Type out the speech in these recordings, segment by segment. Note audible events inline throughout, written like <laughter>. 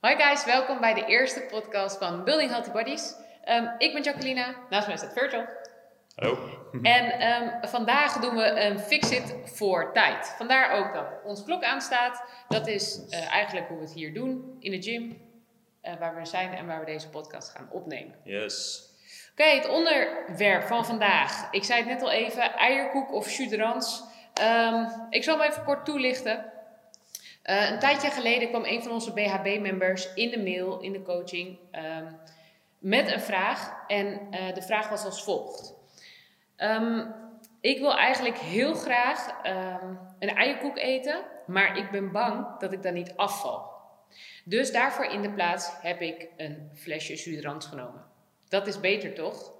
Hoi guys, welkom bij de eerste podcast van Building Healthy Bodies. Ehm, ik ben Jacqueline, naast mij staat Virgil. Hallo. En ehm, vandaag doen we een fix-it voor tijd. Vandaar ook dat ons klok aanstaat. Dat is eh, eigenlijk hoe we het hier doen in de gym, eh, waar we zijn en waar we deze podcast gaan opnemen. Yes. Oké, het onderwerp van vandaag. Ik zei het net al even, eierkoek of jus de rans. Ehm, ik zal hem even kort toelichten. Eh, een tijdje geleden kwam een van onze BHB-members in de mail, in de coaching, ehm, met een vraag. En eh, de vraag was als volgt. Ehm, ik wil eigenlijk heel graag ehm, een eierkoek eten, maar ik ben bang dat ik dan niet afval. Dus daarvoor in de plaats heb ik een flesje Sudrans genomen. Dat is beter, toch?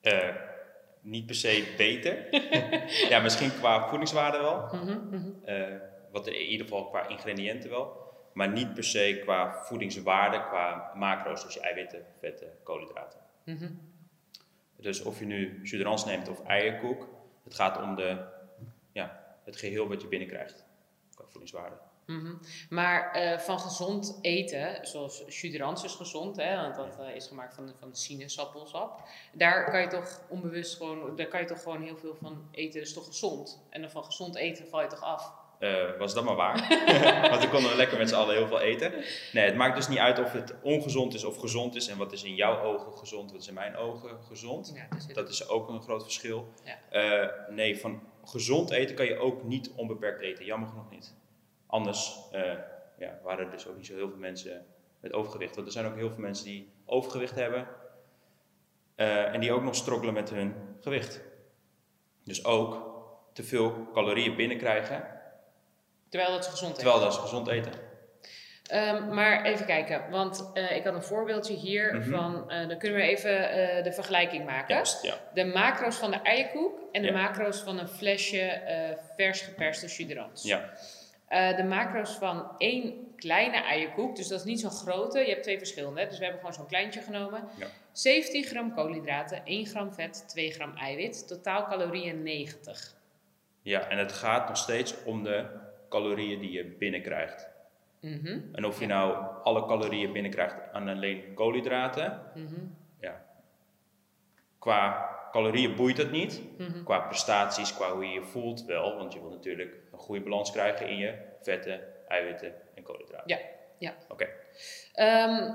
Eh, niet per se beter. <laughs> ja, misschien qua voedingswaarde wel. Mhm, mhm. Eh, wat in ieder geval qua ingrediënten wel. Maar niet per se qua voedingswaarde, qua macro's, dus eiwitten, vetten, koolhydraten. Mhm. Dus of je nu suderans neemt of eierkoek, het gaat om de, ja, het geheel wat je binnenkrijgt qua voedingswaarde. Mhm. Maar eh, van gezond eten, zoals Suderans is gezond, hè, want dat eh, is gemaakt van, van sinaasappelsap. Daar kan je toch onbewust gewoon, daar kan je toch gewoon heel veel van eten, dat is toch gezond? En dan van gezond eten val je toch af? Eh, was dat maar waar. <laughs> <laughs> Want dan konden we lekker met z'n allen heel veel eten. Nee, het maakt dus niet uit of het ongezond is of gezond is. En wat is in jouw ogen gezond, wat is in mijn ogen gezond. Ja, dus Dat is ook een groot verschil. Ja. Nee, van gezond eten kan je ook niet onbeperkt eten. Jammer genoeg niet. Anders eh, ja, waren er dus ook niet zo heel veel mensen met overgewicht. Want er zijn ook heel veel mensen die overgewicht hebben. eh, en die ook nog strokkelen met hun gewicht. Dus ook te veel calorieën binnenkrijgen. terwijl dat is gezond eten. Terwijl dat is gezond eten. Ehm, maar even kijken, want eh, ik had een voorbeeldje hier Mhm. van, dan kunnen we even de vergelijking maken. Juist, ja. De macro's van de eierkoek en de Ja. macro's van een flesje vers geperste Suderans. ja. Eh, de macro's van één kleine eierkoek, dus dat is niet zo'n grote. Je hebt twee verschillende, dus we hebben gewoon zo'n kleintje genomen. Ja. 17 gram koolhydraten, 1 gram vet, 2 gram eiwit. Totaal calorieën 90. Ja, en het gaat nog steeds om de calorieën die je binnenkrijgt. Mhm, En of je nou alle calorieën binnenkrijgt aan alleen koolhydraten, mhm, ja. Qua calorieën boeit dat niet. mhm. Qua prestaties, qua hoe je je voelt wel. Want je wil natuurlijk een goede balans krijgen in je vetten, eiwitten en koolhydraten. Ja, ja. Oké. Ehm,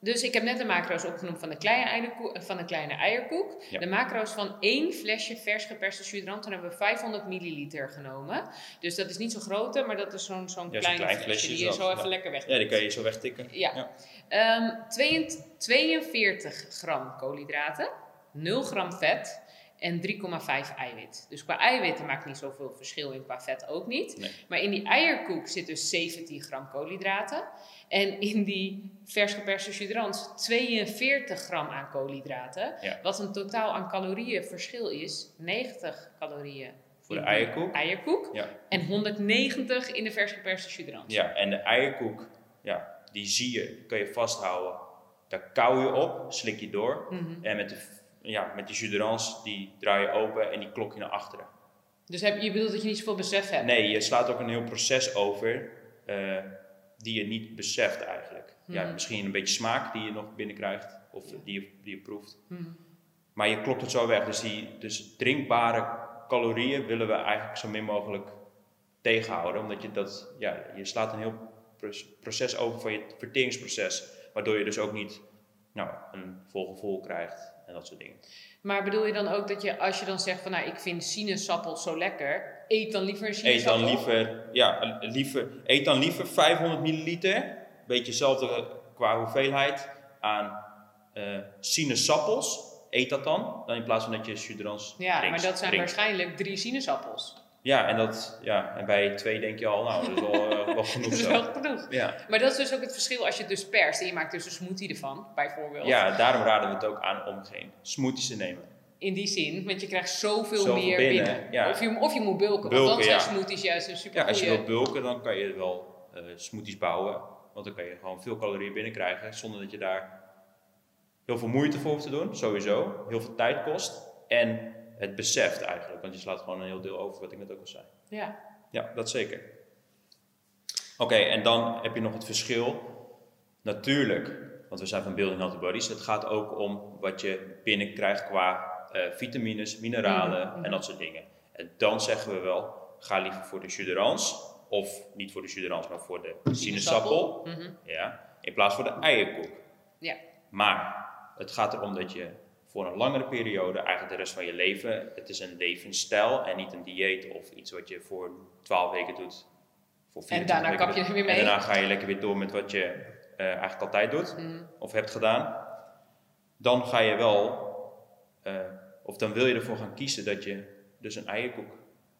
dus ik heb net de macro's opgenoemd van een kleine, eierkoek, van een kleine eierkoek. Ja. De macro's van één flesje vers geperste sudrant. Dan hebben we 500 milliliter genomen. Dus dat is niet zo'n grote, maar dat is zo'n zo'n Ja, klein, klein flesje, die je zo even ja. lekker weg. Ja, die kan je zo wegtikken. Ja. Ja. Ehm, 22 42 gram koolhydraten, 0 gram vet en 3,5 eiwit. Dus qua eiwitten maakt niet zoveel verschil en qua vet ook niet. Nee. Maar in die eierkoek zit dus 17 gram koolhydraten. En in die vers geperste sudrans 42 gram aan koolhydraten. Ja. Wat een totaal aan calorieën verschil is. 90 calorieën Voor de eierkoek. eierkoek. Ja. En 190 in de vers geperste. Ja, en de eierkoek, ja, die zie je, kan je vasthouden. Daar kauw je op, slik je door. Mhm. En met, de, ja, met die juderans, die draai je open en die klok je naar achteren. Dus heb, je bedoelt dat je niet zoveel besef hebt? Nee, je slaat ook een heel proces over eh, die je niet beseft eigenlijk. Ja, Mhm. misschien een beetje smaak die je nog binnenkrijgt of die je, die je proeft. Mhm. Maar je klokt het zo weg. Dus, die, dus drinkbare calorieën willen we eigenlijk zo min mogelijk tegenhouden. Omdat je dat, ja, je slaat een heel proces- proces over van je verteringsproces. Waardoor je dus ook niet nou, een vol gevoel krijgt en dat soort dingen. Maar bedoel je dan ook dat je, als je dan zegt van nou, ik vind sinaasappel zo lekker, eet dan liever een Eet sinaasappel? dan liever, ja, liever, eet dan liever 500 milliliter, beetje hetzelfde qua hoeveelheid, aan eh sinaasappels. Eet dat dan, dan in plaats van dat je suderans Ja, drinkt. maar dat zijn drinkt. waarschijnlijk drie sinaasappels. Ja, en, dat, ja, en bij twee denk je al, nou, dat is wel, eh, wel <laughs> genoeg Dat is wel genoeg. Ja. Maar dat is dus ook het verschil als je het dus perst en je maakt dus een smoothie ervan, bijvoorbeeld. ja, daarom raden we het ook aan om geen smoothies te nemen. In die zin, want je krijgt zoveel, Zoveel meer binnen, binnen. ja. Of, je, of je moet bulken, want Bulken, dan zijn ja. smoothies juist een super Ja, als je wilt bulken, dan kan je wel eh, smoothies bouwen. Want dan kan je gewoon veel calorieën binnenkrijgen, zonder dat je daar heel veel moeite voor hoeft te doen, sowieso. Heel veel tijd kost. En het beseft eigenlijk, want je slaat gewoon een heel deel over, wat ik net ook al zei. Ja. Ja, dat zeker. Oké, en dan heb je nog het verschil. Natuurlijk, want we zijn van Building Healthy Bodies. Het gaat ook om wat je binnenkrijgt qua eh, vitamines, mineralen Mhm, mhm. en dat soort dingen. En dan zeggen we wel, ga liever voor de jus Of niet voor de jus maar voor de sinaasappel. Mhm. Ja, in plaats van de eierkoek. Ja. Maar het gaat erom dat je voor een langere periode, eigenlijk de rest van je leven, het is een levensstijl en niet een dieet of iets wat je voor 12 weken doet. Voor 24 daarna kap je er weer mee. En daarna ga je lekker weer door met wat je eh, eigenlijk altijd doet Mhm. of hebt gedaan. Dan ga je wel, eh, of dan wil je ervoor gaan kiezen dat je dus een eierkoek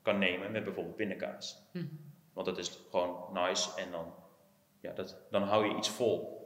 kan nemen met bijvoorbeeld pindakaas. Mhm. Want dat is gewoon nice en dan, ja, dat, dan hou je iets vol.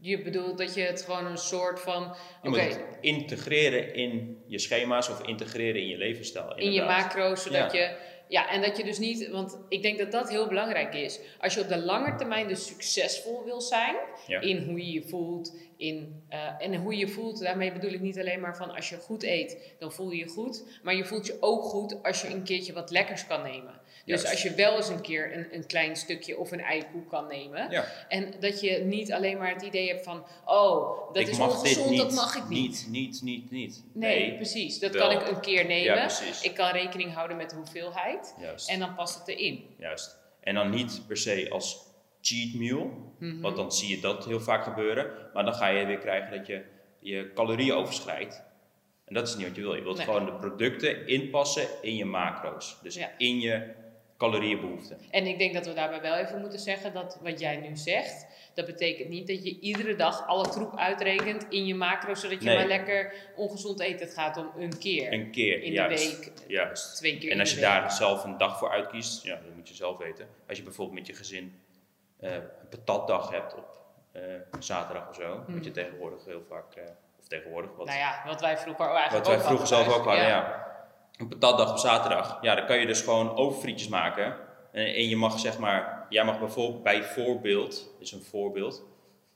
Je bedoelt dat je het gewoon een soort van. Je Oké, moet het integreren in je schema's of integreren in je levensstijl. in je inderdaad. macro's, zodat Ja. je. Ja, en dat je dus niet, want ik denk dat dat heel belangrijk is. Als je op de lange termijn dus succesvol wil zijn Ja. in hoe je je voelt, in, eh, en hoe je je voelt, daarmee bedoel ik niet alleen maar van als je goed eet, dan voel je je goed, maar je voelt je ook goed als je een keertje wat lekkers kan nemen. Dus als je wel eens een keer een, een klein stukje of een eikoek kan nemen, Ja. en dat je niet alleen maar het idee hebt van, oh, dat ik is ongezond, niet, dat mag ik niet. Niet, niet, niet, niet. Nee, precies. Dat wel. kan ik een keer nemen. Ja. Ik kan rekening houden met de hoeveelheid. Juist. En dan past het erin. Juist. En dan niet per se als cheat meal, Mhm. want dan zie je dat heel vaak gebeuren. Maar dan ga je weer krijgen dat je je calorieën overschrijdt. En dat is niet wat je wil. Je wilt Nee. gewoon de producten inpassen in je macro's. Dus Ja. in je calorieënbehoeften. En ik denk dat we daarbij wel even moeten zeggen dat wat jij nu zegt, dat betekent niet dat je iedere dag alle troep uitrekent in je macro, zodat je Nee. maar lekker ongezond eet. Het gaat om een keer Een keer, in juist. de week, Juist. twee keer En als je week. daar zelf een dag voor uitkiest, ja, dat moet je zelf weten. Als je bijvoorbeeld met je gezin eh, een patatdag hebt op eh, zaterdag of zo, wat je tegenwoordig heel vaak, eh, of tegenwoordig, wat, Hmm. Nou ja, wat wij vroeger eigenlijk wat wij ook vroeger zelf ook hadden, ja. Een patatdag op zaterdag, ja, dan kan je dus gewoon overfrietjes maken. En, en je mag zeg maar, jij mag bijvoorbeeld, bijvoorbeeld, is een voorbeeld,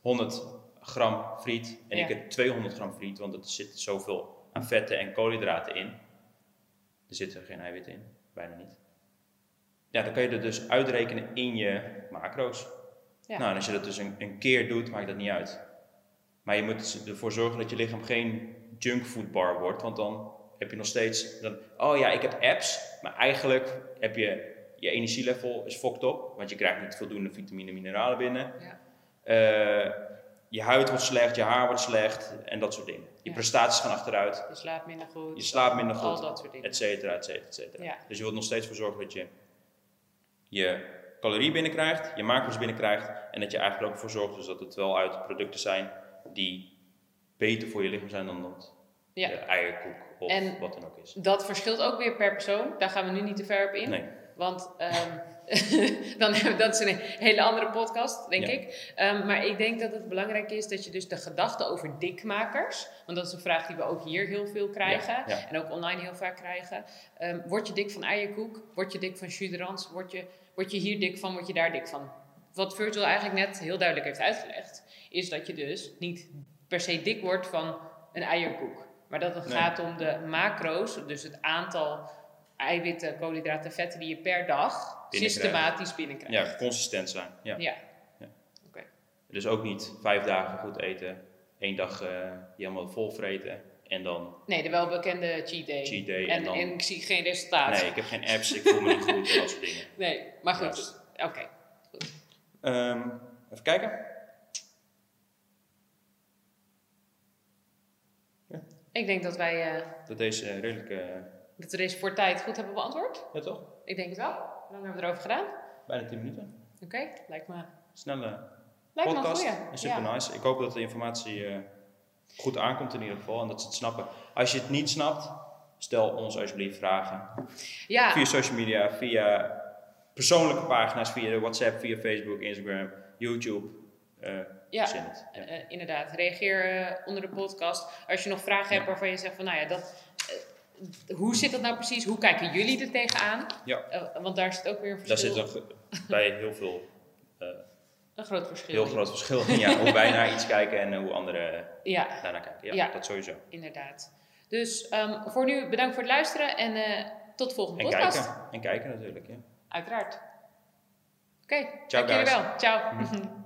100 gram friet en Ja. ik heb 200 gram friet, want er zit zoveel aan vetten en koolhydraten in. Er zit er geen eiwit in, bijna niet. Ja, dan kan je er dus uitrekenen in je macro's. Ja. Nou, en als je dat dus een, een keer doet, maakt dat niet uit. Maar je moet ervoor zorgen dat je lichaam geen junkfoodbar wordt, want dan heb je nog steeds, dan, oh ja, ik heb apps, maar eigenlijk heb je, je energielevel is fokt op, want je krijgt niet voldoende vitamine en mineralen binnen. Ja. Eh, je huid wordt slecht, je haar wordt slecht en dat soort dingen. Je Ja. prestaties gaan achteruit, Je slaapt minder goed. je slaapt minder Al goed, dat soort dingen. et cetera, et cetera, et cetera. Ja. Dus je wilt nog steeds voor zorgen dat je je calorieën binnenkrijgt, je macro's binnenkrijgt en dat je eigenlijk ook voor zorgt dus dat het wel uit producten zijn die beter voor je lichaam zijn dan dat Ja. de eierkoek of En- wat dan ook is. Dat verschilt ook weer per persoon. Daar gaan we nu niet te ver op in. Nee, Want ehm, <laughs> dan hebben we, dat is een hele andere podcast, denk Ja. ik. Ehm, maar ik denk dat het belangrijk is dat je dus de gedachte over dikmakers, want dat is een vraag die we ook hier heel veel krijgen Ja, ja. en ook online heel vaak krijgen. Ehm, word je dik van eierkoek? Word je dik van jus de rans? Word je, word je hier dik van? Word je daar dik van? Wat Virgil eigenlijk net heel duidelijk heeft uitgelegd, is dat je dus niet per se dik wordt van een eierkoek. Maar dat het Nee. gaat om de macro's, dus het aantal eiwitten, koolhydraten, vetten die je per dag systematisch binnenkrijgt. ja, consistent zijn. Ja. Ja. Dus ook niet vijf dagen goed eten, één dag eh, je helemaal vol vreten en dan Nee, de welbekende cheat day. cheat day. En, En, dan, en ik zie geen resultaat. nee, ik heb geen apps, ik voel me niet goed en dat soort dingen. <laughs> Nee, maar goed. Oké. Ehm, even kijken. Ik denk dat wij eh, Dat deze eh, redelijk, eh, dat we deze voor tijd goed hebben beantwoord. ja toch? Ik denk het wel. Hoe lang hebben we erover gedaan? Bijna 10 minuten. Oké, lijkt me, Snelle lijkt me een podcast. goeie. En super Ja. nice. Ik hoop dat de informatie goed aankomt in ieder geval en dat ze het snappen. Als je het niet snapt, stel ons alsjeblieft vragen. Ja, Via social media, via persoonlijke pagina's, via WhatsApp, via Facebook, Instagram, YouTube. Eh Ja. Ja. eh, inderdaad. Reageer eh, onder de podcast. Als je nog vragen hebt waarvan je zegt van, nou ja, dat, eh, hoe zit dat nou precies? Hoe kijken jullie er tegenaan? Ja. Eh, want daar zit ook weer een Daar verschil. zit een, ge- bij heel veel eh, een groot verschil. heel groot verschil in ja, hoe wij naar iets kijken en eh, hoe anderen <laughs> Ja, daarnaar kijken. Ja, Ja. dat sowieso. inderdaad. Dus ehm, voor nu bedankt voor het luisteren en eh, tot de volgende En podcast. kijken. En kijken natuurlijk. Ja. Uiteraard. Oké, Ciao, dank jullie guys. wel. Ciao. <laughs>